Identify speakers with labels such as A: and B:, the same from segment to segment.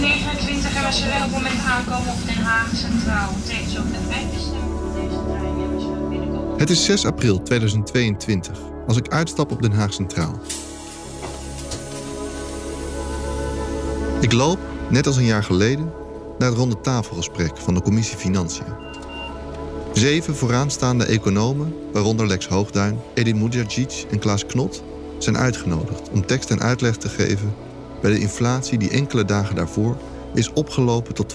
A: Nu 13 uur 29 en we zullen op het moment aankomen op Den Haag Centraal. Tegen zo de hebben ze.
B: Het is 6 april 2022 als ik uitstap op Den Haag Centraal. Ik loop, net als een jaar geleden, naar het ronde tafelgesprek van de commissie Financiën. Zeven vooraanstaande economen, waaronder Lex Hoogduin, Edin Mudjacic en Klaas Knot, zijn uitgenodigd om tekst en uitleg te geven bij de inflatie die enkele dagen daarvoor is opgelopen tot 12%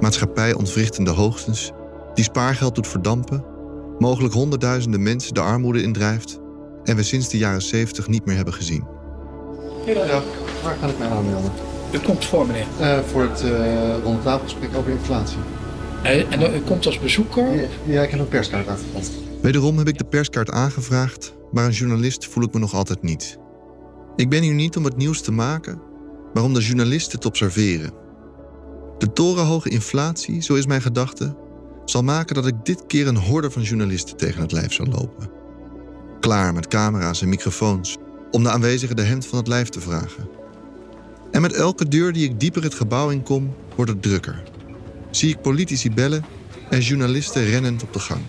B: Maatschappij ontwrichtende hoogstens, die spaargeld doet verdampen, mogelijk honderdduizenden mensen de armoede indrijft en we sinds de jaren 70 niet meer hebben gezien.
C: Ja, waar kan ik mij aanmelden?
D: U komt voor, meneer.
C: Eh, voor het uh, over inflatie.
D: En, en u komt als bezoeker?
C: Ja, ja, ik heb een perskaart aangevast.
B: Wederom heb ik de perskaart aangevraagd, maar een journalist voel ik me nog altijd niet. Ik ben hier niet om het nieuws te maken, maar om de journalisten te observeren. De torenhoge inflatie, zo is mijn gedachte, zal maken dat ik dit keer een horde van journalisten tegen het lijf zal lopen. Klaar met camera's en microfoons om de aanwezigen de hemd van het lijf te vragen. En met elke deur die ik dieper het gebouw in kom, wordt het drukker. Zie ik politici bellen en journalisten rennend op de gang.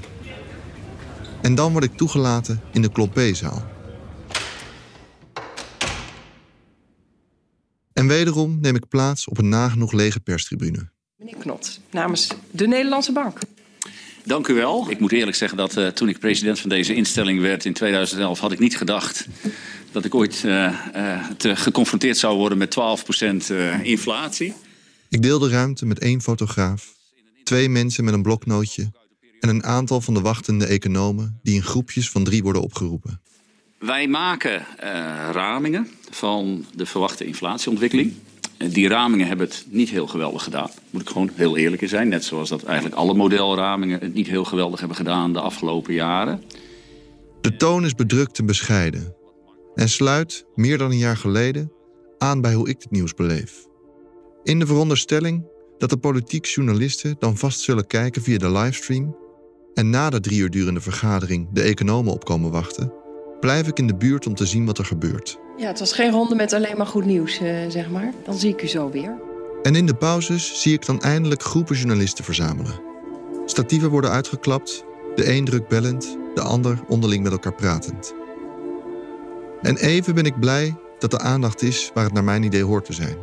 B: En dan word ik toegelaten in de Kloppeezaal. En wederom neem ik plaats op een nagenoeg lege perstribune.
E: Meneer Knot, namens de Nederlandse Bank.
F: Dank u wel. Ik moet eerlijk zeggen dat uh, toen ik president van deze instelling werd in 2011, had ik niet gedacht dat ik ooit uh, uh, te geconfronteerd zou worden met 12% inflatie.
B: Ik deel de ruimte met één fotograaf, twee mensen met een bloknootje en een aantal van de wachtende economen die in groepjes van drie worden opgeroepen.
F: Wij maken ramingen van de verwachte inflatieontwikkeling. Die ramingen hebben het niet heel geweldig gedaan. Moet ik gewoon heel eerlijk zijn. Net zoals dat eigenlijk alle modelramingen het niet heel geweldig hebben gedaan de afgelopen jaren.
B: De toon is bedrukt en bescheiden. En sluit, meer dan een jaar geleden, aan bij hoe ik het nieuws beleef. In de veronderstelling dat de politiek journalisten dan vast zullen kijken via de livestream en na de drie uur durende vergadering de economen opkomen wachten, blijf ik in de buurt om te zien wat er gebeurt.
E: Ja, het was geen ronde met alleen maar goed nieuws, uh, zeg maar. Dan zie ik u zo weer.
B: En in de pauzes zie ik dan eindelijk groepen journalisten verzamelen. Statieven worden uitgeklapt, de een druk bellend, de ander onderling met elkaar pratend. En even ben ik blij dat de aandacht is waar het naar mijn idee hoort te zijn.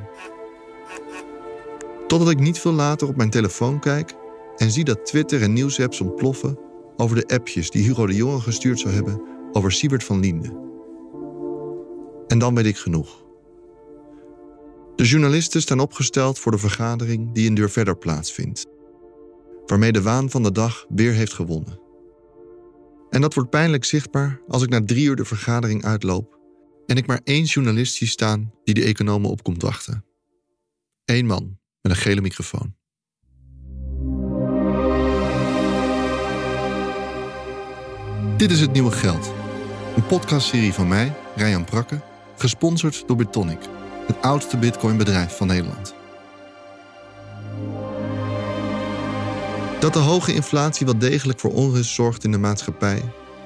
B: Totdat ik niet veel later op mijn telefoon kijk en zie dat Twitter en nieuwsapps ontploffen over de appjes die Hugo de Jonge gestuurd zou hebben over Siebert van Liende. En dan weet ik genoeg. De journalisten staan opgesteld voor de vergadering die een deur verder plaatsvindt, waarmee de waan van de dag weer heeft gewonnen. En dat wordt pijnlijk zichtbaar als ik na drie uur de vergadering uitloop en ik maar één journalist zie staan die de economen op komt wachten. Eén man met een gele microfoon. Dit is het nieuwe geld. Een podcastserie van mij, Ryan Prakke, gesponsord door Bitonic, het oudste bitcoinbedrijf van Nederland. Dat de hoge inflatie wel degelijk voor onrust zorgt in de maatschappij,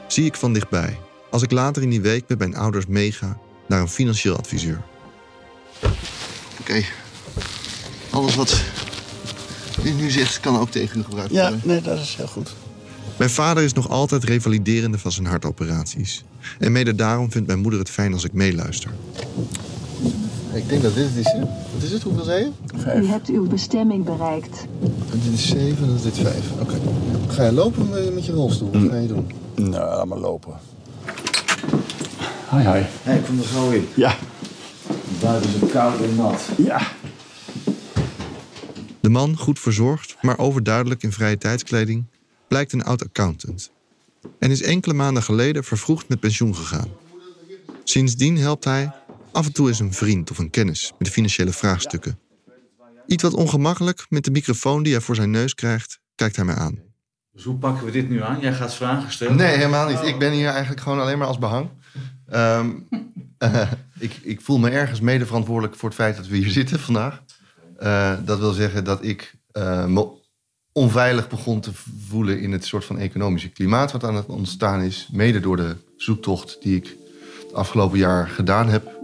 B: zie ik van dichtbij als ik later in die week met mijn ouders meega naar een financieel adviseur. Oké, okay. alles wat u nu zegt kan ook tegen u gebruikt
C: Ja,
B: worden.
C: nee, dat is heel goed.
B: Mijn vader is nog altijd revaliderende van zijn hartoperaties. En mede daarom vindt mijn moeder het fijn als ik meeluister. Ik denk dat dit het is, hè? Wat is het? Hoeveel zei je?
G: U hebt uw bestemming bereikt.
B: Dit is 7 en dat is dit 5. Oké. Ga je lopen met- met je rolstoel? Wat ga je doen?
C: Nou, laat maar lopen.
D: Hi, hi.
C: Hé, ik kom er gauw in.
D: Ja.
C: Buiten is het koud en nat.
D: Ja.
B: De man, goed verzorgd, maar overduidelijk in vrije tijdskleding, blijkt een oud accountant. En is enkele maanden geleden vervroegd met pensioen gegaan. Sindsdien helpt hij af en toe eens een vriend of een kennis met de financiële vraagstukken. Iets wat ongemakkelijk met de microfoon die hij voor zijn neus krijgt, kijkt hij mij aan.
C: Dus hoe pakken we dit nu aan? Jij gaat vragen stellen?
H: Nee, helemaal niet. Ik ben hier eigenlijk gewoon alleen maar als behang. Ehm, eh, ik, ik voel me ergens mede verantwoordelijk voor het feit dat we hier zitten vandaag. Eh, dat wil zeggen dat ik eh, me onveilig begon te voelen in het soort van economische klimaat wat aan het ontstaan is. Mede door de zoektocht die ik het afgelopen jaar gedaan heb.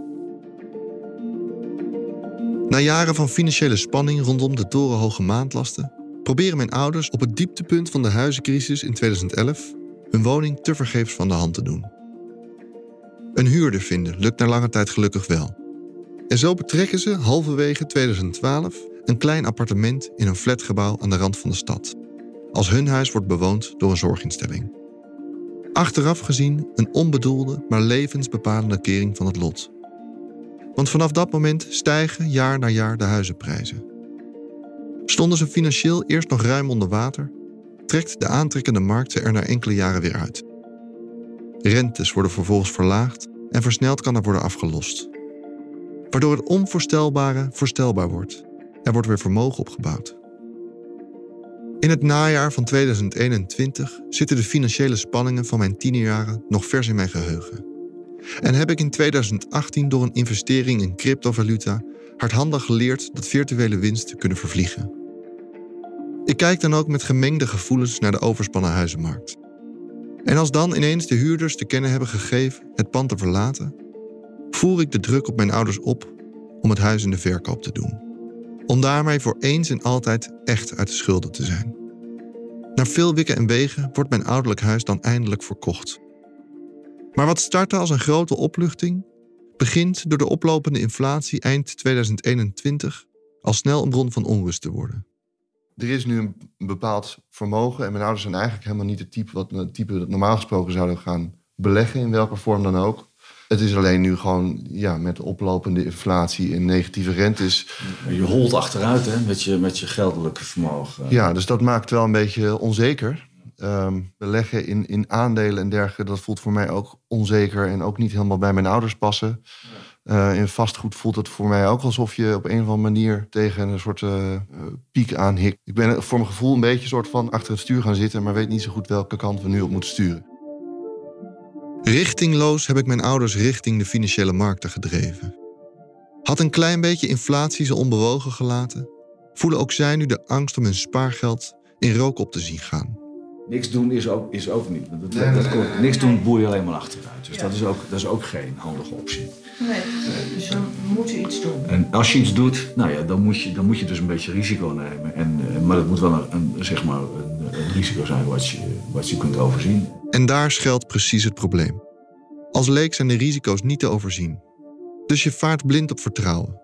B: Na jaren van financiële spanning rondom de torenhoge maandlasten proberen mijn ouders op het dieptepunt van de huizencrisis in 2011 hun woning tevergeefs van de hand te doen. Een huurder vinden lukt na lange tijd gelukkig wel. En zo betrekken ze halverwege 2012 een klein appartement in een flatgebouw aan de rand van de stad. Als hun huis wordt bewoond door een zorginstelling. Achteraf gezien een onbedoelde, maar levensbepalende kering van het lot. Want vanaf dat moment stijgen jaar na jaar de huizenprijzen. Stonden ze financieel eerst nog ruim onder water, trekt de aantrekkende markt ze er na enkele jaren weer uit. Rentes worden vervolgens verlaagd en versneld kan er worden afgelost. Waardoor het onvoorstelbare voorstelbaar wordt. Er wordt weer vermogen opgebouwd. In het najaar van 2021 zitten de financiële spanningen van mijn tienerjaren nog vers in mijn geheugen. En heb ik in 2018 door een investering in cryptovaluta hardhandig geleerd dat virtuele winsten kunnen vervliegen. Ik kijk dan ook met gemengde gevoelens naar de overspannen huizenmarkt. En als dan ineens de huurders te kennen hebben gegeven het pand te verlaten, voer ik de druk op mijn ouders op om het huis in de verkoop te doen. Om daarmee voor eens en altijd echt uit de schulden te zijn. Na veel wikken en wegen wordt mijn ouderlijk huis dan eindelijk verkocht. Maar wat startte als een grote opluchting, begint door de oplopende inflatie eind 2021 al snel een bron van onrust te worden.
H: Er is nu een bepaald vermogen en mijn ouders zijn eigenlijk helemaal niet het type, wat, het type dat normaal gesproken zouden gaan beleggen, in welke vorm dan ook. Het is alleen nu gewoon ja, met oplopende inflatie en negatieve rentes.
C: Je holt achteruit hè, met, je, met je geldelijke vermogen.
H: Ja, dus dat maakt wel een beetje onzeker. Ehm, beleggen in, in aandelen en dergelijke, dat voelt voor mij ook onzeker en ook niet helemaal bij mijn ouders passen. Uh, in vastgoed voelt het voor mij ook alsof je op een of andere manier tegen een soort uh, piek aanhikt. Ik ben voor mijn gevoel een beetje soort van achter het stuur gaan zitten, maar weet niet zo goed welke kant we nu op moeten sturen.
B: Richtingloos heb ik mijn ouders richting de financiële markten gedreven. Had een klein beetje inflatie ze onbewogen gelaten, voelen ook zij nu de angst om hun spaargeld in rook op te zien gaan.
C: Niks doen is ook, is ook niet. Dat, dat, dat komt, niks doen boer je alleen maar achteruit. Dus dat, is ook, dat is ook geen handige optie.
I: Nee, dus we moeten iets doen.
C: En als je iets doet, nou ja, dan moet je, dan moet je dus een beetje risico nemen. En, eh, maar dat moet wel een, een zeg maar een, een, risico zijn wat je, wat je kunt overzien.
B: En daar schuilt precies het probleem. Als leek zijn de risico's niet te overzien. Dus je vaart blind op vertrouwen.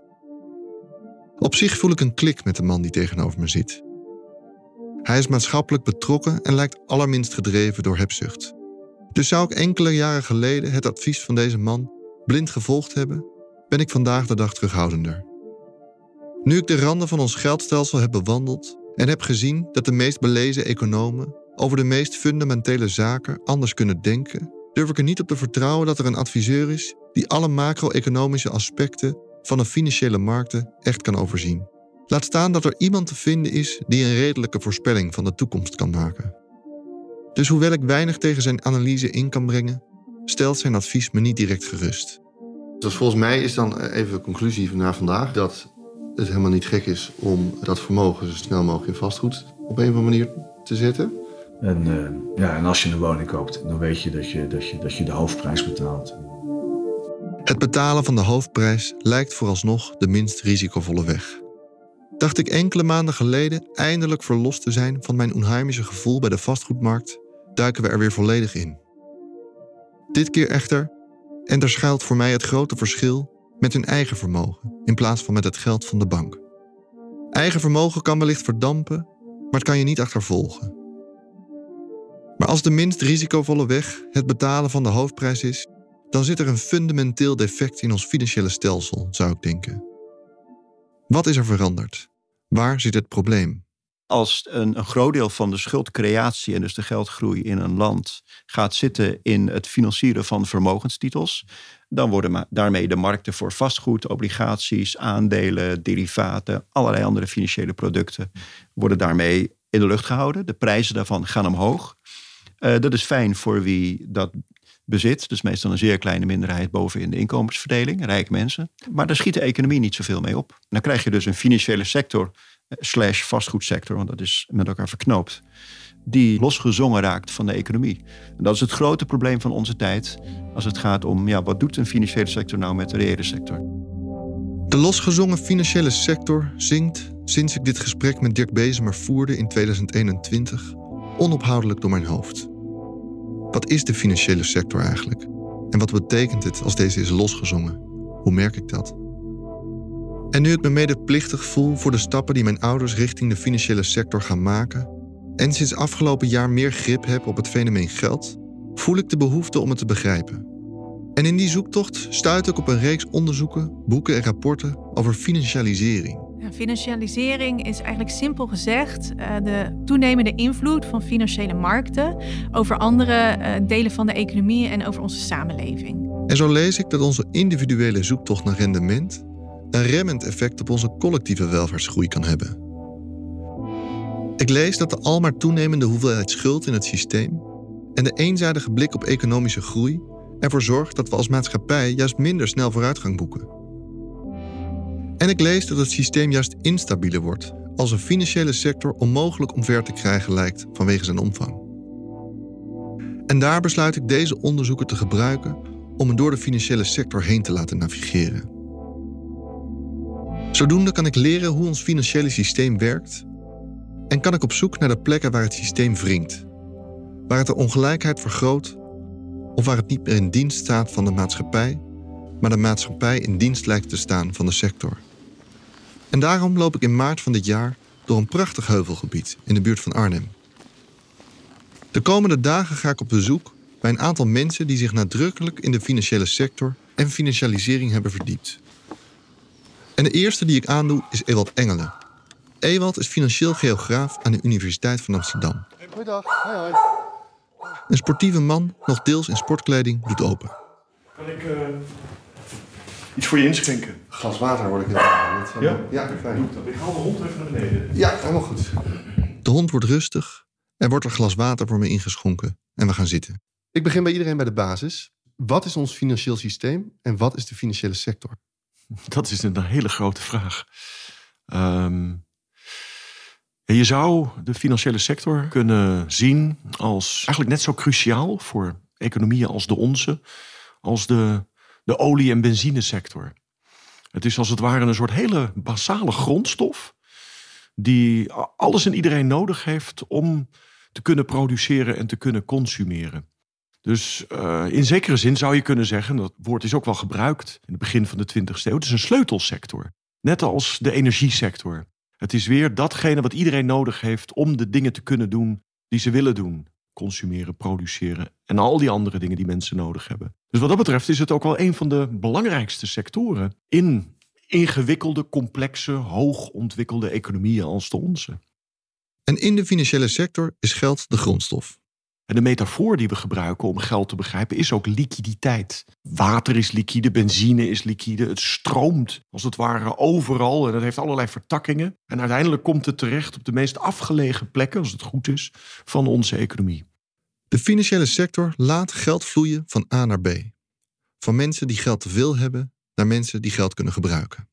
B: Op zich voel ik een klik met de man die tegenover me zit. Hij is maatschappelijk betrokken en lijkt allerminst gedreven door hebzucht. Dus zou ik enkele jaren geleden het advies van deze man blind gevolgd hebben, ben ik vandaag de dag terughoudender. Nu ik de randen van ons geldstelsel heb bewandeld en heb gezien dat de meest belezen economen over de meest fundamentele zaken anders kunnen denken, durf ik er niet op te vertrouwen dat er een adviseur is die alle macro-economische aspecten van de financiële markten echt kan overzien. Laat staan dat er iemand te vinden is die een redelijke voorspelling van de toekomst kan maken. Dus hoewel ik weinig tegen zijn analyse in kan brengen, stelt zijn advies me niet direct gerust.
H: Dus volgens mij is dan even de conclusie van vandaag dat het helemaal niet gek is om dat vermogen zo snel mogelijk in vastgoed op een of andere manier te zetten.
C: En, uh, ja, en als je een woning koopt, dan weet je dat je, dat, je dat je de hoofdprijs betaalt.
B: Het betalen van de hoofdprijs lijkt vooralsnog de minst risicovolle weg. Dacht ik enkele maanden geleden eindelijk verlost te zijn van mijn onheimische gevoel bij de vastgoedmarkt, duiken we er weer volledig in. Dit keer echter, en daar schuilt voor mij het grote verschil met hun eigen vermogen in plaats van met het geld van de bank. Eigen vermogen kan wellicht verdampen, maar het kan je niet achtervolgen. Maar als de minst risicovolle weg het betalen van de hoofdprijs is, dan zit er een fundamenteel defect in ons financiële stelsel, zou ik denken. Wat is er veranderd? Waar zit het probleem?
J: als een, een groot deel van de schuldcreatie en dus de geldgroei in een land gaat zitten in het financieren van vermogenstitels, dan worden daarmee de markten voor vastgoed, obligaties, aandelen, derivaten, allerlei andere financiële producten worden daarmee in de lucht gehouden. De prijzen daarvan gaan omhoog. Uh, dat is fijn voor wie dat bezit. Dus meestal een zeer kleine minderheid boven in de inkomensverdeling, rijke mensen. Maar daar schiet de economie niet zoveel mee op. dan krijg je dus een financiële sector eh, slash vastgoedsector, want dat is met elkaar verknoopt, die losgezongen raakt van de economie. En dat is het grote probleem van onze tijd als het gaat om ja, wat doet een financiële sector nou met de reële sector.
B: De losgezongen financiële sector zingt, sinds ik dit gesprek met Dirk Bezemer voerde in 2021, onophoudelijk door mijn hoofd. Wat is de financiële sector eigenlijk? En wat betekent het als deze is losgezongen? Hoe merk ik dat? En nu het me medeplichtig voel voor de stappen die mijn ouders richting de financiële sector gaan maken, en sinds afgelopen jaar meer grip heb op het fenomeen geld, voel ik de behoefte om het te begrijpen. En in die zoektocht stuit ik op een reeks onderzoeken, boeken en rapporten over financialisering.
K: Financialisering is eigenlijk simpel gezegd uh, de toenemende invloed van financiële markten over andere uh, delen van de economie en over onze samenleving.
B: En zo lees ik dat onze individuele zoektocht naar rendement een remmend effect op onze collectieve welvaartsgroei kan hebben. Ik lees dat de almaar toenemende hoeveelheid schuld in het systeem en de eenzijdige blik op economische groei ervoor zorgt dat we als maatschappij juist minder snel vooruitgang boeken. En ik lees dat het systeem juist instabieler wordt als een financiële sector onmogelijk omver te krijgen lijkt vanwege zijn omvang. En daar besluit ik deze onderzoeken te gebruiken om me door de financiële sector heen te laten navigeren. Zodoende kan ik leren hoe ons financiële systeem werkt en kan ik op zoek naar de plekken waar het systeem wringt, waar het de ongelijkheid vergroot of waar het niet meer in dienst staat van de maatschappij, maar de maatschappij in dienst lijkt te staan van de sector. En daarom loop ik in maart van dit jaar door een prachtig heuvelgebied in de buurt van Arnhem. De komende dagen ga ik op bezoek bij een aantal mensen die zich nadrukkelijk in de financiële sector en financialisering hebben verdiept. En de eerste die ik aandoe is Ewald Engelen. Ewald is financieel geograaf aan de Universiteit van Amsterdam.
L: Goeiedag, hoi hoi.
B: Een sportieve man, nog deels in sportkleding, doet open.
L: Kan ik uh, iets voor je inschenken?
H: Glas water word ik heel erg
L: Ja?
H: Ja, fijn.
L: Ik haal de hond even naar beneden.
H: Ja, helemaal goed.
B: De hond wordt rustig. Er wordt een glas water voor me ingeschonken en we gaan zitten.
H: Ik begin bij iedereen bij de basis. Wat is ons financieel systeem en wat is de financiële sector?
L: Dat is een hele grote vraag. Um, je zou de financiële sector kunnen zien als eigenlijk net zo cruciaal voor economieën als de onze, als de, de olie- en benzinesector. Het is als het ware een soort hele basale grondstof die alles en iedereen nodig heeft om te kunnen produceren en te kunnen consumeren. Dus uh, in zekere zin zou je kunnen zeggen, dat woord is ook wel gebruikt in het begin van de 20e eeuw, het is een sleutelsector. Net als de energiesector. Het is weer datgene wat iedereen nodig heeft om de dingen te kunnen doen die ze willen doen. Consumeren, produceren en al die andere dingen die mensen nodig hebben. Dus wat dat betreft is het ook wel een van de belangrijkste sectoren in ingewikkelde, complexe, hoog ontwikkelde economieën als de onze.
B: En in de financiële sector is geld de grondstof.
L: En de metafoor die we gebruiken om geld te begrijpen is ook liquiditeit. Water is liquide, benzine is liquide. Het stroomt als het ware overal en het heeft allerlei vertakkingen. En uiteindelijk komt het terecht op de meest afgelegen plekken, als het goed is, van onze economie.
B: De financiële sector laat geld vloeien van A naar B. Van mensen die geld te veel hebben naar mensen die geld kunnen gebruiken.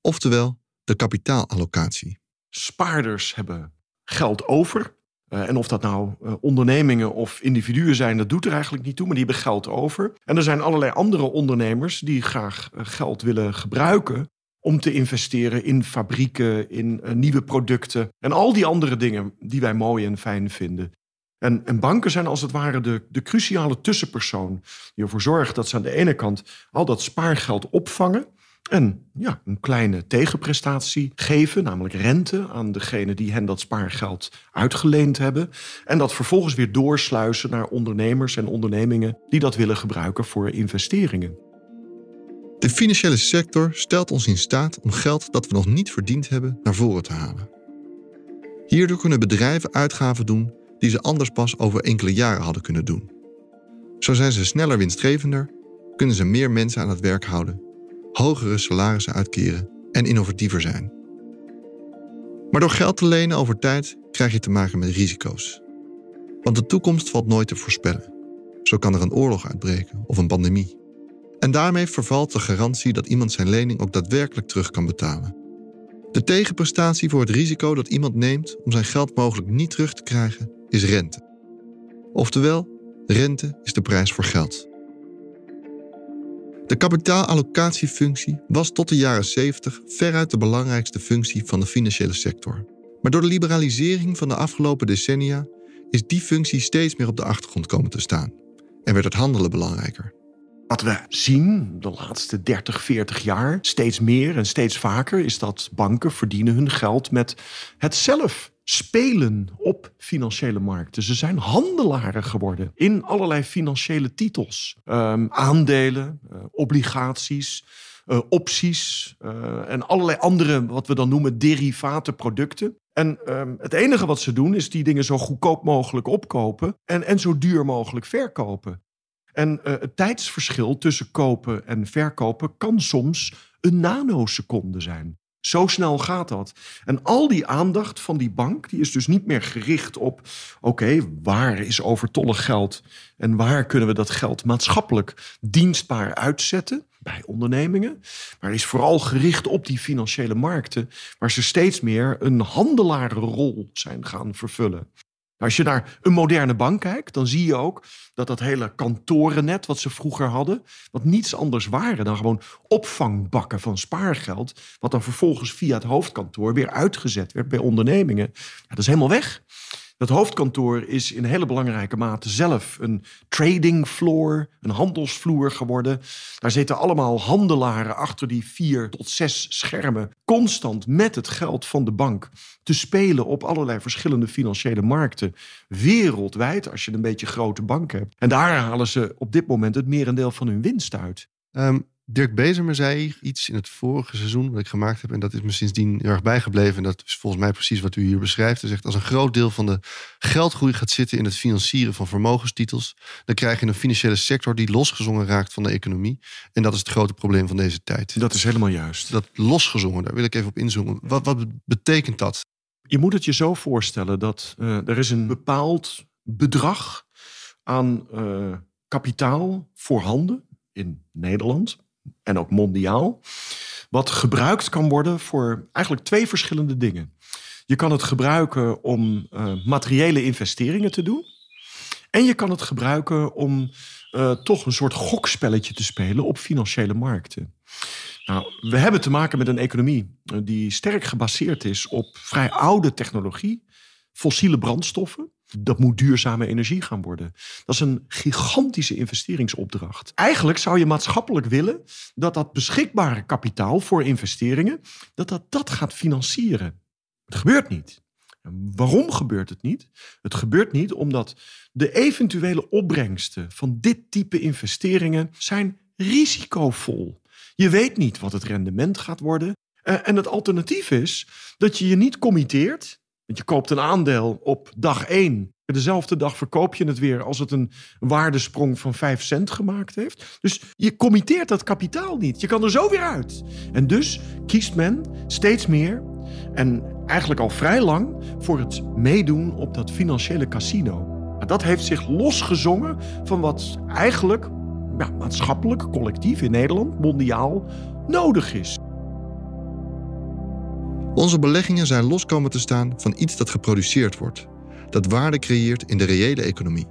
B: Oftewel de kapitaalallocatie.
L: Spaarders hebben geld over uh, en of dat nou uh, ondernemingen of individuen zijn, dat doet er eigenlijk niet toe, maar die hebben geld over. En er zijn allerlei andere ondernemers die graag uh, geld willen gebruiken om te investeren in fabrieken, in nieuwe producten en al die andere dingen die wij mooi en fijn vinden. En, en, banken zijn als het ware de, de cruciale tussenpersoon die ervoor zorgt dat ze aan de ene kant al dat spaargeld opvangen en ja, een kleine tegenprestatie geven, namelijk rente aan degene die hen dat spaargeld uitgeleend hebben. En dat vervolgens weer doorsluizen naar ondernemers en ondernemingen die dat willen gebruiken voor investeringen.
B: De financiële sector stelt ons in staat om geld dat we nog niet verdiend hebben naar voren te halen. Hierdoor kunnen bedrijven uitgaven doen die ze anders pas over enkele jaren hadden kunnen doen. Zo zijn ze sneller winstgevender, kunnen ze meer mensen aan het werk houden, hogere salarissen uitkeren en innovatiever zijn. Maar door geld te lenen over tijd krijg je te maken met risico's. Want de toekomst valt nooit te voorspellen. Zo kan er een oorlog uitbreken of een pandemie. En daarmee vervalt de garantie dat iemand zijn lening ook daadwerkelijk terug kan betalen. De tegenprestatie voor het risico dat iemand neemt om zijn geld mogelijk niet terug te krijgen is rente. Oftewel, rente is de prijs voor geld. De kapitaalallocatiefunctie was tot de jaren 70 veruit de belangrijkste functie van de financiële sector. Maar door de liberalisering van de afgelopen decennia is die functie steeds meer op de achtergrond komen te staan en werd het handelen belangrijker.
L: Wat we zien de laatste 30, 40 jaar, steeds meer en steeds vaker, is dat banken verdienen hun geld met het zelf spelen op financiële markten. Ze zijn handelaren geworden in allerlei financiële titels. Um, aandelen, uh, obligaties, uh, opties uh, en allerlei andere, wat we dan noemen, derivate producten. En um, het enige wat ze doen is die dingen zo goedkoop mogelijk opkopen en, en zo duur mogelijk verkopen. En het tijdsverschil tussen kopen en verkopen kan soms een nanoseconde zijn. Zo snel gaat dat. En al die aandacht van die bank, die is dus niet meer gericht op: oké, waar is overtollig geld en waar kunnen we dat geld maatschappelijk dienstbaar uitzetten bij ondernemingen, maar is vooral gericht op die financiële markten, waar ze steeds meer een handelarenrol zijn gaan vervullen. Als je naar een moderne bank kijkt, dan zie je ook dat dat hele kantorennet wat ze vroeger hadden, wat niets anders waren dan gewoon opvangbakken van spaargeld, wat dan vervolgens via het hoofdkantoor weer uitgezet werd bij ondernemingen. Dat is helemaal weg. Dat hoofdkantoor is in hele belangrijke mate zelf een trading floor, een handelsvloer geworden. Daar zitten allemaal handelaren achter die vier tot zes schermen, constant met het geld van de bank te spelen op allerlei verschillende financiële markten. Wereldwijd, als je een beetje grote bank hebt. En daar halen ze op dit moment het merendeel van hun winst uit.
H: Um, Dirk Bezemer zei iets in het vorige seizoen wat ik gemaakt heb. En dat is me sindsdien heel erg bijgebleven. En dat is volgens mij precies wat u hier beschrijft. Hij zegt als een groot deel van de geldgroei gaat zitten in het financieren van vermogenstitels. Dan krijg je een financiële sector die losgezongen raakt van de economie. En dat is het grote probleem van deze tijd.
L: Dat is helemaal juist.
H: Dat losgezongen, daar wil ik even op inzoomen. Wat, wat betekent dat?
L: Je moet het je zo voorstellen dat uh, er is een bepaald bedrag aan uh, kapitaal voorhanden in Nederland en ook mondiaal, wat gebruikt kan worden voor eigenlijk twee verschillende dingen. Je kan het gebruiken om uh, materiële investeringen te doen. En je kan het gebruiken om uh, toch een soort gokspelletje te spelen op financiële markten. Nou, we hebben te maken met een economie die sterk gebaseerd is op vrij oude technologie, fossiele brandstoffen. Dat moet duurzame energie gaan worden. Dat is een gigantische investeringsopdracht. Eigenlijk zou je maatschappelijk willen dat dat beschikbare kapitaal voor investeringen, dat dat, dat gaat financieren. Het gebeurt niet. En waarom gebeurt het niet? Het gebeurt niet omdat de eventuele opbrengsten van dit type investeringen zijn risicovol. Je weet niet wat het rendement gaat worden. En het alternatief is dat je je niet committeert want je koopt een aandeel op dag 1. Dezelfde dag verkoop je het weer als het een waardesprong van 5 cent gemaakt heeft. Dus je committeert dat kapitaal niet. Je kan er zo weer uit. En dus kiest men steeds meer en eigenlijk al vrij lang voor het meedoen op dat financiële casino. Dat heeft zich losgezongen van wat eigenlijk ja, maatschappelijk, collectief in Nederland, mondiaal nodig is.
B: Onze beleggingen zijn los komen te staan van iets dat geproduceerd wordt, dat waarde creëert in de reële economie.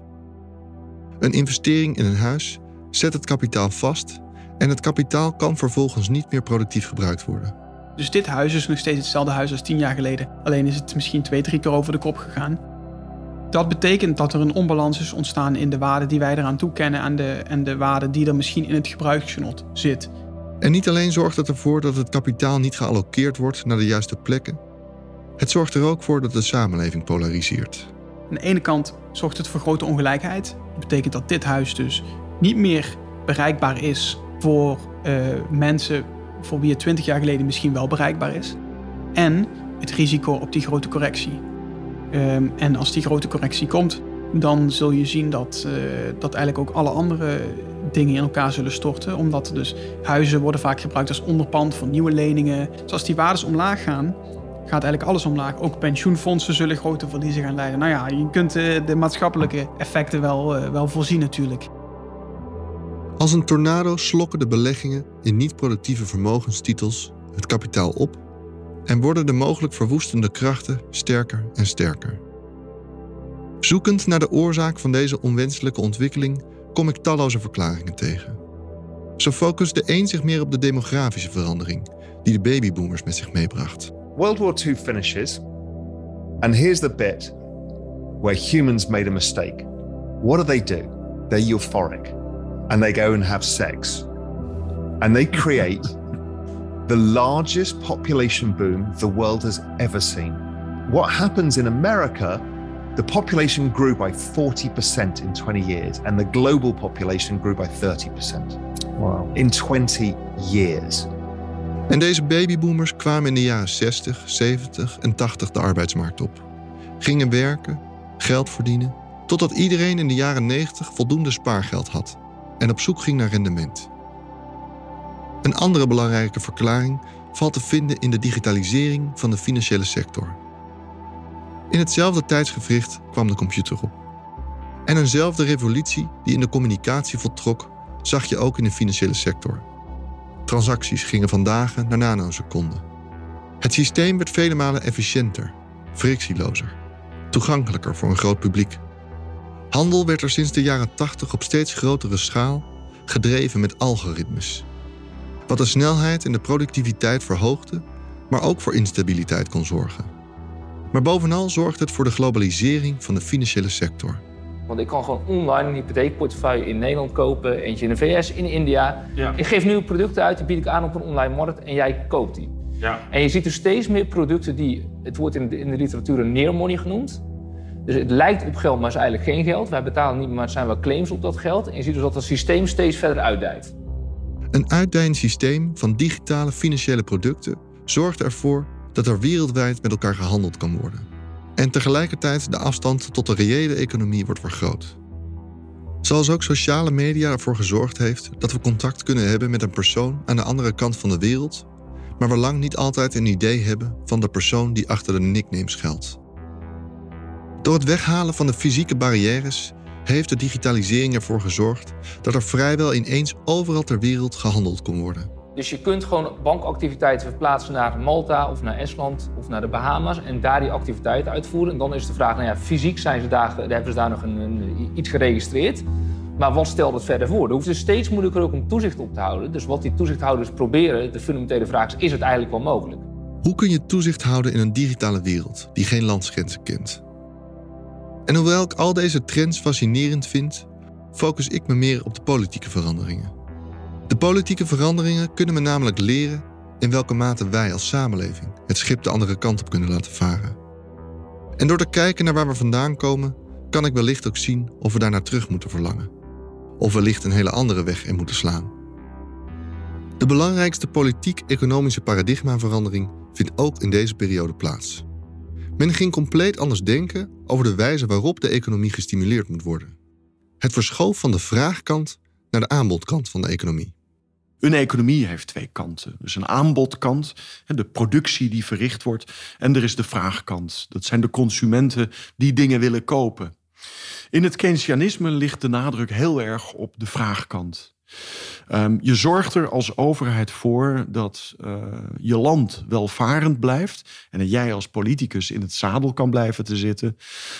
B: Een investering in een huis zet het kapitaal vast en het kapitaal kan vervolgens niet meer productief gebruikt worden.
M: Dus dit huis is nog steeds hetzelfde huis als tien jaar geleden, alleen is het misschien twee, drie keer over de kop gegaan. Dat betekent dat er een onbalans is ontstaan in de waarde die wij eraan toekennen en de, en de waarde die er misschien in het gebruiksgenot zit.
B: En niet alleen zorgt het ervoor dat het kapitaal niet gealloceerd wordt naar de juiste plekken, het zorgt er ook voor dat de samenleving polariseert.
M: Aan de ene kant zorgt het voor grote ongelijkheid. Dat betekent dat dit huis dus niet meer bereikbaar is voor uh, mensen voor wie het 20 jaar geleden misschien wel bereikbaar is. En het risico op die grote correctie. Ehm, en als die grote correctie komt, dan zul je zien dat, uh, dat eigenlijk ook alle andere dingen in elkaar zullen storten. Omdat dus huizen worden vaak gebruikt als onderpand voor nieuwe leningen. Dus als die waardes omlaag gaan, gaat eigenlijk alles omlaag. Ook pensioenfondsen zullen grote verliezen gaan leiden. Nou ja, je kunt uh, de maatschappelijke effecten wel, uh, wel voorzien natuurlijk.
B: Als een tornado slokken de beleggingen in niet-productieve vermogenstitels het kapitaal op en worden de mogelijk verwoestende krachten sterker en sterker. Zoekend naar de oorzaak van deze onwenselijke ontwikkeling kom ik talloze verklaringen tegen. Zo focust de een zich meer op de demografische verandering die de babyboomers met zich meebracht.
N: World War II finishes, and here's the bit where humans made a mistake. What do they do? They're euphoric, and they go and have sex, and they create the largest population boom the world has ever seen. What happens in America The population grew by 40% in 20 years, and the global population grew by 30%. Wow. In 20 years.
B: En deze babyboomers kwamen in de jaren 60, 70 en 80 de arbeidsmarkt op. Gingen werken, geld verdienen, totdat iedereen in de jaren 90 voldoende spaargeld had en op zoek ging naar rendement. Een andere belangrijke verklaring valt te vinden in de digitalisering van de financiële sector. In hetzelfde tijdsgevricht kwam de computer op. En eenzelfde revolutie die in de communicatie voltrok, zag je ook in de financiële sector. Transacties gingen van dagen naar nanoseconden. Het systeem werd vele malen efficiënter, frictielozer, toegankelijker voor een groot publiek. Handel werd er sinds de jaren 80 op steeds grotere schaal gedreven met algoritmes. Wat de snelheid en de productiviteit verhoogde, maar ook voor instabiliteit kon zorgen. Maar bovenal zorgt het voor de globalisering van de financiële sector.
O: Want ik kan gewoon online een hypotheekportefeuille in Nederland kopen, eentje in de VS, in India. Ik geef nieuwe producten uit, die bied ik aan op een online markt en jij koopt die. Ja. En je ziet dus steeds meer producten die, het wordt in de, in de literatuur een near money genoemd. Dus het lijkt op geld, maar is eigenlijk geen geld. Wij betalen niet, maar er zijn wel claims op dat geld. En je ziet dus dat het systeem steeds verder uitdijt.
B: Een uitdijend systeem van digitale financiële producten zorgt ervoor dat er wereldwijd met elkaar gehandeld kan worden. En tegelijkertijd de afstand tot de reële economie wordt vergroot. Zoals ook sociale media ervoor gezorgd heeft dat we contact kunnen hebben met een persoon aan de andere kant van de wereld, maar we lang niet altijd een idee hebben van de persoon die achter de nickname schuilt. Door het weghalen van de fysieke barrières heeft de digitalisering ervoor gezorgd dat er vrijwel ineens overal ter wereld gehandeld kon worden.
O: Dus je kunt gewoon bankactiviteiten verplaatsen naar Malta of naar Estland of naar de Bahama's en daar die activiteiten uitvoeren. En dan is de vraag, nou ja, fysiek zijn ze daar, hebben ze daar nog een, iets geregistreerd. Maar wat stelt het verder voor? Er hoeft dus steeds moeilijker ook om toezicht op te houden. Dus wat die toezichthouders proberen, de fundamentele vraag is, is het eigenlijk wel mogelijk?
B: Hoe kun je toezicht houden in een digitale wereld die geen landsgrenzen kent? En hoewel ik al deze trends fascinerend vind, focus ik me meer op de politieke veranderingen. De politieke veranderingen kunnen me namelijk leren in welke mate wij als samenleving het schip de andere kant op kunnen laten varen. En door te kijken naar waar we vandaan komen, kan ik wellicht ook zien of we daar naar terug moeten verlangen. Of wellicht een hele andere weg in moeten slaan. De belangrijkste politiek-economische paradigmaverandering vindt ook in deze periode plaats. Men ging compleet anders denken over de wijze waarop de economie gestimuleerd moet worden. Het verschoof van de vraagkant naar de aanbodkant van de economie.
L: Een economie heeft twee kanten. Dus een aanbodkant, de productie die verricht wordt. En er is de vraagkant. Dat zijn de consumenten die dingen willen kopen. In het Keynesianisme ligt de nadruk heel erg op de vraagkant. Um, je zorgt er als overheid voor dat uh, je land welvarend blijft en dat jij als politicus in het zadel kan blijven te zitten.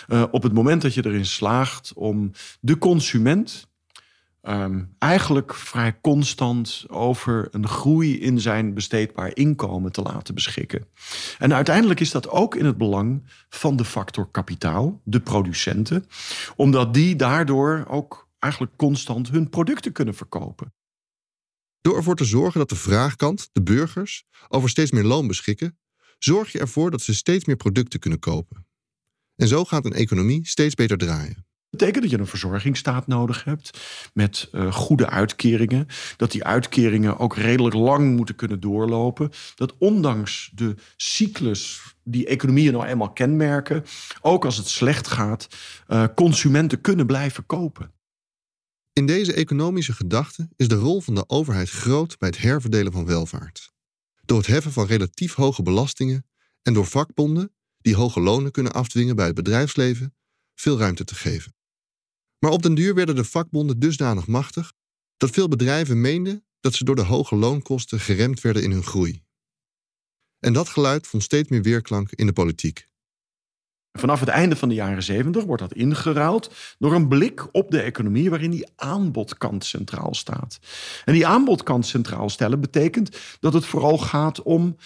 L: Uh, op het moment dat je erin slaagt om de consument um, eigenlijk vrij constant over een groei in zijn besteedbaar inkomen te laten beschikken. En uiteindelijk is dat ook in het belang van de factor kapitaal, de producenten, omdat die daardoor ook eigenlijk constant hun producten kunnen verkopen.
B: Door ervoor te zorgen dat de vraagkant, de burgers, over steeds meer loon beschikken, zorg je ervoor dat ze steeds meer producten kunnen kopen. En zo gaat een economie steeds beter draaien.
L: Betekent dat je een verzorgingsstaat nodig hebt met uh, goede uitkeringen. Dat die uitkeringen ook redelijk lang moeten kunnen doorlopen. Dat ondanks de cyclus die economieën nou eenmaal kenmerken, ook als het slecht gaat, uh, consumenten kunnen blijven kopen.
B: In deze economische gedachte is de rol van de overheid groot bij het herverdelen van welvaart. Door het heffen van relatief hoge belastingen en door vakbonden, die hoge lonen kunnen afdwingen bij het bedrijfsleven, veel ruimte te geven. Maar op den duur werden de vakbonden dusdanig machtig dat veel bedrijven meenden dat ze door de hoge loonkosten geremd werden in hun groei. En dat geluid vond steeds meer weerklank in de politiek.
L: Vanaf het einde van de jaren 70 wordt dat ingeruild door een blik op de economie waarin die aanbodkant centraal staat. En die aanbodkant centraal stellen betekent dat het vooral gaat om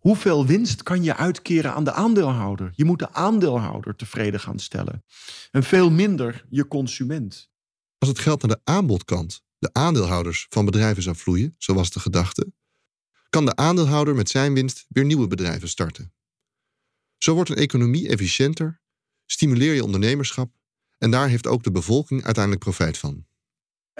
L: hoeveel winst kan je uitkeren aan de aandeelhouder. Je moet de aandeelhouder tevreden gaan stellen en veel minder je consument.
B: Als het geld naar de aanbodkant, de aandeelhouders van bedrijven zou vloeien, zoals de gedachte, kan de aandeelhouder met zijn winst weer nieuwe bedrijven starten. Zo wordt een economie efficiënter, stimuleer je ondernemerschap en daar heeft ook de bevolking uiteindelijk profijt van.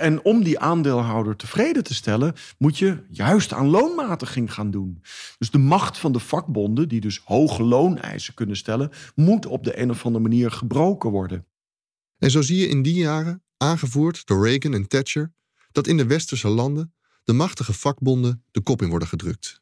L: En om die aandeelhouder tevreden te stellen, moet je juist aan loonmatiging gaan doen. Dus de macht van de vakbonden, die dus hoge looneisen kunnen stellen, moet op de een of andere manier gebroken worden.
B: En zo zie je in die jaren, aangevoerd door Reagan en Thatcher, dat in de westerse landen de machtige vakbonden de kop in worden gedrukt.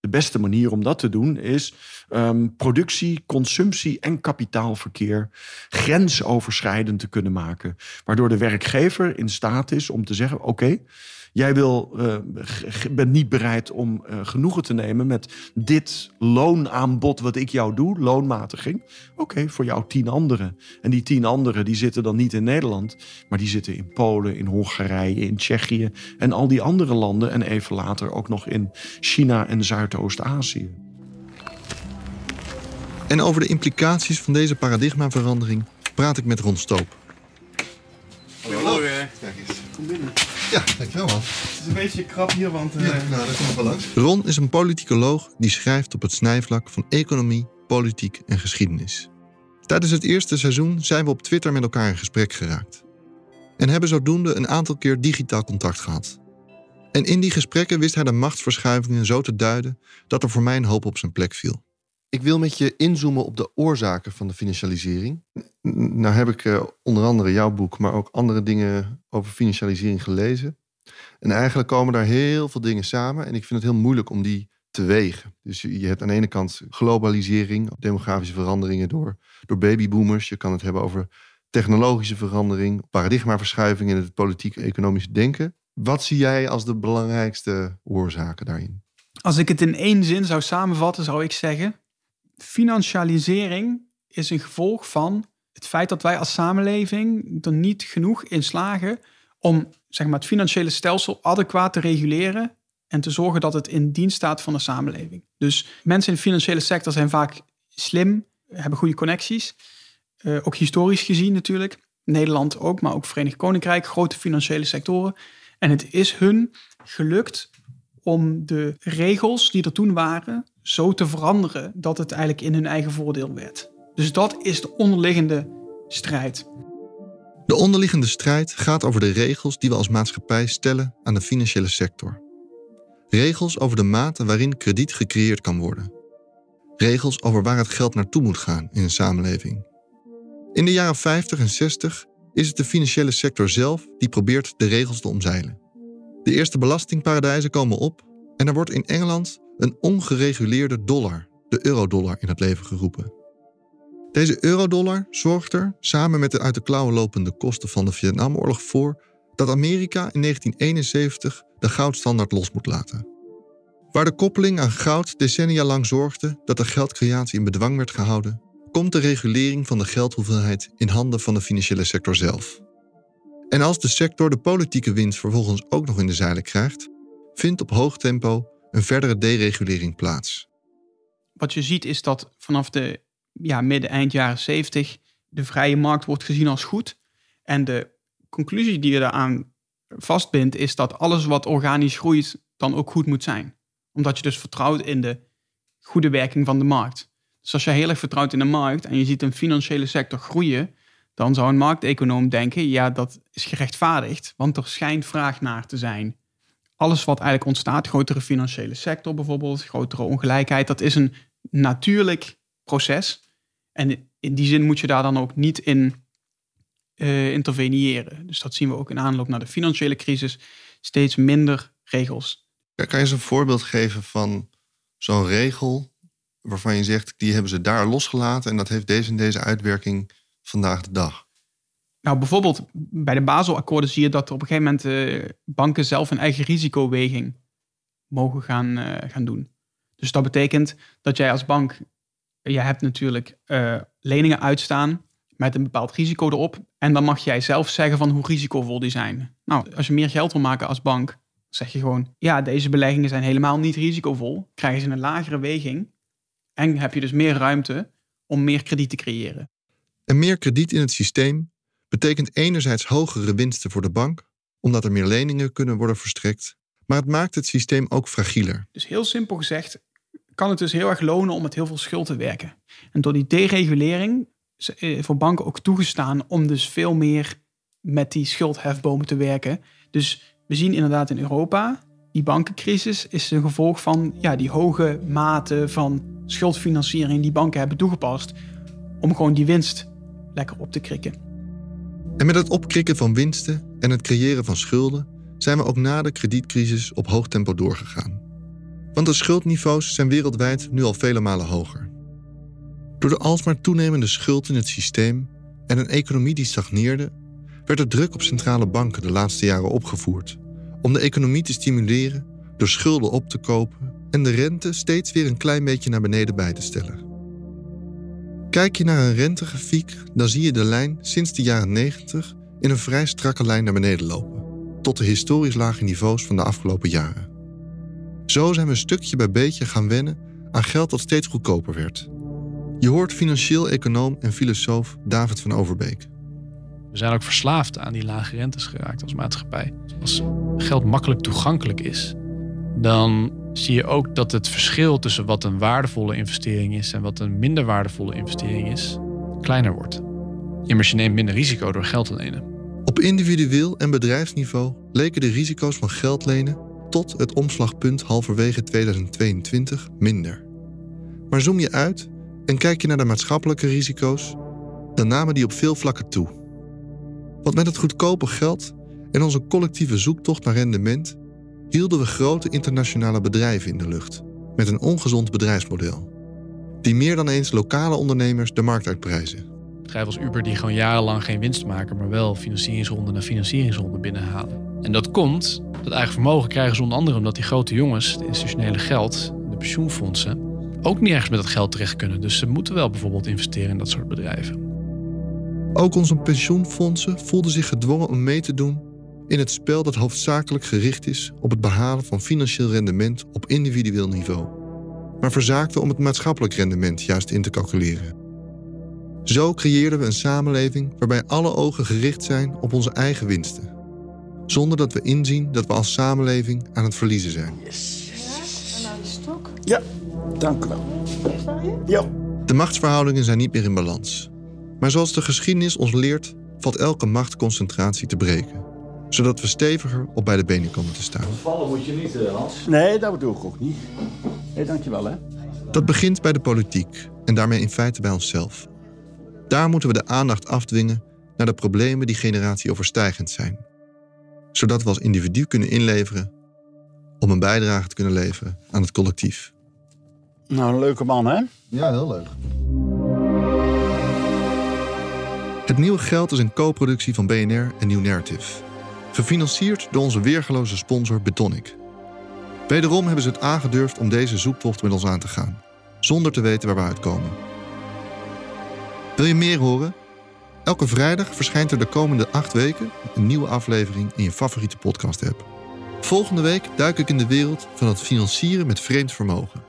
L: De beste manier om dat te doen is um, productie, consumptie en kapitaalverkeer grensoverschrijdend te kunnen maken. Waardoor de werkgever in staat is om te zeggen: oké, Jij wil, uh, bent niet bereid om uh, genoegen te nemen met dit loonaanbod wat ik jou doe, loonmatiging. Oké, voor jou tien anderen. En die tien anderen die zitten dan niet in Nederland, maar die zitten in Polen, in Hongarije, in Tsjechië en al die andere landen. En even later ook nog in China en Zuidoost-Azië.
B: En over de implicaties van deze paradigmaverandering praat ik met Ron Stoop. Ja, dankjewel man.
P: Het is een beetje krap hier, want... Uh...
B: Ja, nou, dat komt wel langs. Ron is een politicoloog die schrijft op het snijvlak van economie, politiek en geschiedenis. Tijdens het eerste seizoen zijn we op Twitter met elkaar in gesprek geraakt. En hebben zodoende een aantal keer digitaal contact gehad. En in die gesprekken wist hij de machtsverschuivingen zo te duiden dat er voor mij een hoop op zijn plek viel. Ik wil met je inzoomen op de oorzaken van de financialisering. Nou heb ik uh, onder andere jouw boek, maar ook andere dingen over financialisering gelezen. En eigenlijk komen daar heel veel dingen samen. En ik vind het heel moeilijk om die te wegen. Dus je, je hebt aan de ene kant globalisering, demografische veranderingen door, door babyboomers. Je kan het hebben over technologische verandering, paradigmaverschuiving in het politiek-economisch denken. Wat zie jij als de belangrijkste oorzaken daarin?
M: Als ik het in één zin zou samenvatten, zou ik zeggen: financialisering is een gevolg van het feit dat wij als samenleving er niet genoeg in slagen om zeg maar, het financiële stelsel adequaat te reguleren en te zorgen dat het in dienst staat van de samenleving. Dus mensen in de financiële sector zijn vaak slim, hebben goede connecties, uh, ook historisch gezien natuurlijk. Nederland ook, maar ook Verenigd Koninkrijk, grote financiële sectoren. En het is hun gelukt om de regels die er toen waren zo te veranderen dat het eigenlijk in hun eigen voordeel werd. Dus dat is de onderliggende strijd.
B: De onderliggende strijd gaat over de regels die we als maatschappij stellen aan de financiële sector. Regels over de mate waarin krediet gecreëerd kan worden. Regels over waar het geld naartoe moet gaan in een samenleving. In de jaren 50 en 60 is het de financiële sector zelf die probeert de regels te omzeilen. De eerste belastingparadijzen komen op en er wordt in Engeland een ongereguleerde dollar, de eurodollar, in het leven geroepen. Deze eurodollar zorgt er, samen met de uit de klauwen lopende kosten van de Vietnamoorlog, voor dat Amerika in 1971 de goudstandaard los moet laten. Waar de koppeling aan goud decennia lang zorgde dat de geldcreatie in bedwang werd gehouden, komt de regulering van de geldhoeveelheid in handen van de financiële sector zelf. En als de sector de politieke winst vervolgens ook nog in de zeilen krijgt, vindt op hoog tempo een verdere deregulering plaats.
M: Wat je ziet is dat vanaf de ja, midden, eind jaren 70 de vrije markt wordt gezien als goed. En de conclusie die je daaraan vastbindt is dat alles wat organisch groeit dan ook goed moet zijn. Omdat je dus vertrouwt in de goede werking van de markt. Dus als je heel erg vertrouwt in de markt en je ziet een financiële sector groeien, dan zou een markteconoom denken, ja, dat is gerechtvaardigd, want er schijnt vraag naar te zijn. Alles wat eigenlijk ontstaat, grotere financiële sector bijvoorbeeld, grotere ongelijkheid, dat is een natuurlijk proces. En in die zin moet je daar dan ook niet in uh. Dus dat zien we ook in aanloop naar de financiële crisis. Steeds minder regels.
B: Kan je eens een voorbeeld geven van zo'n regel waarvan je zegt, die hebben ze daar losgelaten en dat heeft deze en deze uitwerking vandaag de dag?
M: Nou, bijvoorbeeld bij de Baselakkoorden zie je dat er op een gegeven moment uh, banken zelf een eigen risicoweging mogen gaan, uh, gaan doen. Dus dat betekent dat jij als bank, je hebt natuurlijk uh, leningen uitstaan met een bepaald risico erop. En dan mag jij zelf zeggen van hoe risicovol die zijn. Nou, als je meer geld wil maken als bank, zeg je gewoon, ja, deze beleggingen zijn helemaal niet risicovol. Krijgen ze een lagere weging en heb je dus meer ruimte om meer krediet te creëren.
B: En meer krediet in het systeem betekent enerzijds hogere winsten voor de bank, omdat er meer leningen kunnen worden verstrekt, maar het maakt het systeem ook fragieler.
M: Dus heel simpel gezegd kan het dus heel erg lonen om met heel veel schuld te werken. En door die deregulering eh, voor banken ook toegestaan om dus veel meer met die schuldhefbomen te werken. Dus we zien inderdaad in Europa, die bankencrisis is een gevolg van ja, die hoge mate van schuldfinanciering die banken hebben toegepast om gewoon die winst lekker op te krikken.
B: En met het opkrikken van winsten en het creëren van schulden zijn we ook na de kredietcrisis op hoog tempo doorgegaan. Want de schuldniveaus zijn wereldwijd nu al vele malen hoger. Door de alsmaar toenemende schuld in het systeem en een economie die stagneerde, werd de druk op centrale banken de laatste jaren opgevoerd om de economie te stimuleren door schulden op te kopen en de rente steeds weer een klein beetje naar beneden bij te stellen. Kijk je naar een rentegrafiek, dan zie je de lijn sinds de jaren 90 in een vrij strakke lijn naar beneden lopen, tot de historisch lage niveaus van de afgelopen jaren. Zo zijn we stukje bij beetje gaan wennen aan geld dat steeds goedkoper werd. Je hoort financieel econoom en filosoof David van Overbeek.
Q: We zijn ook verslaafd aan die lage rentes geraakt als maatschappij. Als geld makkelijk toegankelijk is, dan zie je ook dat het verschil tussen wat een waardevolle investering is en wat een minder waardevolle investering is, kleiner wordt. Immers je neemt minder risico door geld te lenen.
B: Op individueel en bedrijfsniveau leken de risico's van geld lenen tot het omslagpunt halverwege 2022 minder. Maar zoom je uit en kijk je naar de maatschappelijke risico's, dan namen die op veel vlakken toe. Want met het goedkope geld en onze collectieve zoektocht naar rendement hielden we grote internationale bedrijven in de lucht met een ongezond bedrijfsmodel, die meer dan eens lokale ondernemers de markt uitprijzen.
Q: Bedrijven als Uber die gewoon jarenlang geen winst maken, maar wel financieringsronde na financieringsronde binnenhalen. En dat komt, dat eigen vermogen krijgen ze onder andere omdat die grote jongens, het institutionele geld, de pensioenfondsen, ook niet ergens met dat geld terecht kunnen. Dus ze moeten wel bijvoorbeeld investeren in dat soort bedrijven.
B: Ook onze pensioenfondsen voelden zich gedwongen om mee te doen in het spel dat hoofdzakelijk gericht is op het behalen van financieel rendement op individueel niveau, maar verzaakten om het maatschappelijk rendement juist in te calculeren. Zo creëerden we een samenleving waarbij alle ogen gericht zijn op onze eigen winsten, zonder dat we inzien dat we als samenleving aan het verliezen zijn.
I: Yes, yes. En aan de stok?
D: Ja, dank u wel.
B: Ja. De machtsverhoudingen zijn niet meer in balans. Maar zoals de geschiedenis ons leert, valt elke machtsconcentratie te breken. Zodat we steviger op beide benen komen te staan.
C: Vallen moet je niet, eh, Hans.
D: Nee, dat doe ik ook niet. Nee, dankjewel hè.
B: Dat begint bij de politiek en daarmee in feite bij onszelf. Daar moeten we de aandacht afdwingen naar de problemen die generatieoverstijgend zijn. Zodat we als individu kunnen inleveren om een bijdrage te kunnen leveren aan het collectief.
D: Nou, een leuke man hè?
H: Ja, heel leuk.
B: Het nieuwe geld is een co-productie van BNR en New Narrative. Gefinancierd door onze weergeloze sponsor Betonic. Wederom hebben ze het aangedurfd om deze zoektocht met ons aan te gaan, zonder te weten waar we uitkomen. Wil je meer horen? Elke vrijdag verschijnt er de komende acht weken een nieuwe aflevering in je favoriete podcast-app. Volgende week duik ik in de wereld van het financieren met vreemd vermogen.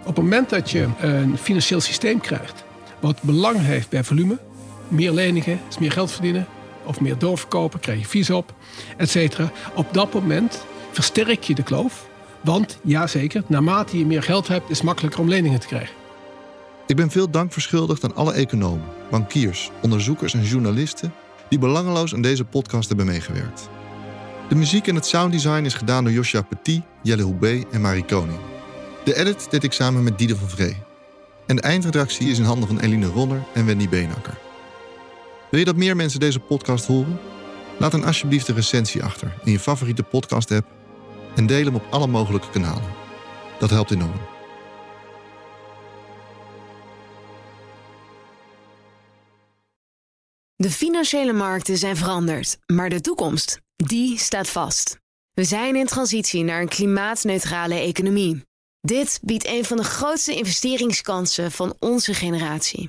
R: Op het moment dat je een financieel systeem krijgt, wat belang heeft bij volume, meer leningen is meer geld verdienen, of meer doorverkopen, krijg je vies op, et cetera. Op dat moment versterk je de kloof, want ja zeker, naarmate je meer geld hebt, is het makkelijker om leningen te krijgen.
B: Ik ben veel dank verschuldigd aan alle economen, bankiers, onderzoekers en journalisten die belangeloos aan deze podcast hebben meegewerkt. De muziek en het sounddesign is gedaan door Joshua Petit, Jelle Houbé en Marie Koning. De edit deed ik samen met Diede van Vree. En de eindredactie is in handen van Eline Ronner en Wendy Beenakker. Wil je dat meer mensen deze podcast horen? Laat dan alsjeblieft een recensie achter in je favoriete podcast-app en deel hem op alle mogelijke kanalen. Dat helpt enorm.
S: De financiële markten zijn veranderd, maar de toekomst, die staat vast. We zijn in transitie naar een klimaatneutrale economie. Dit biedt een van de grootste investeringskansen van onze generatie.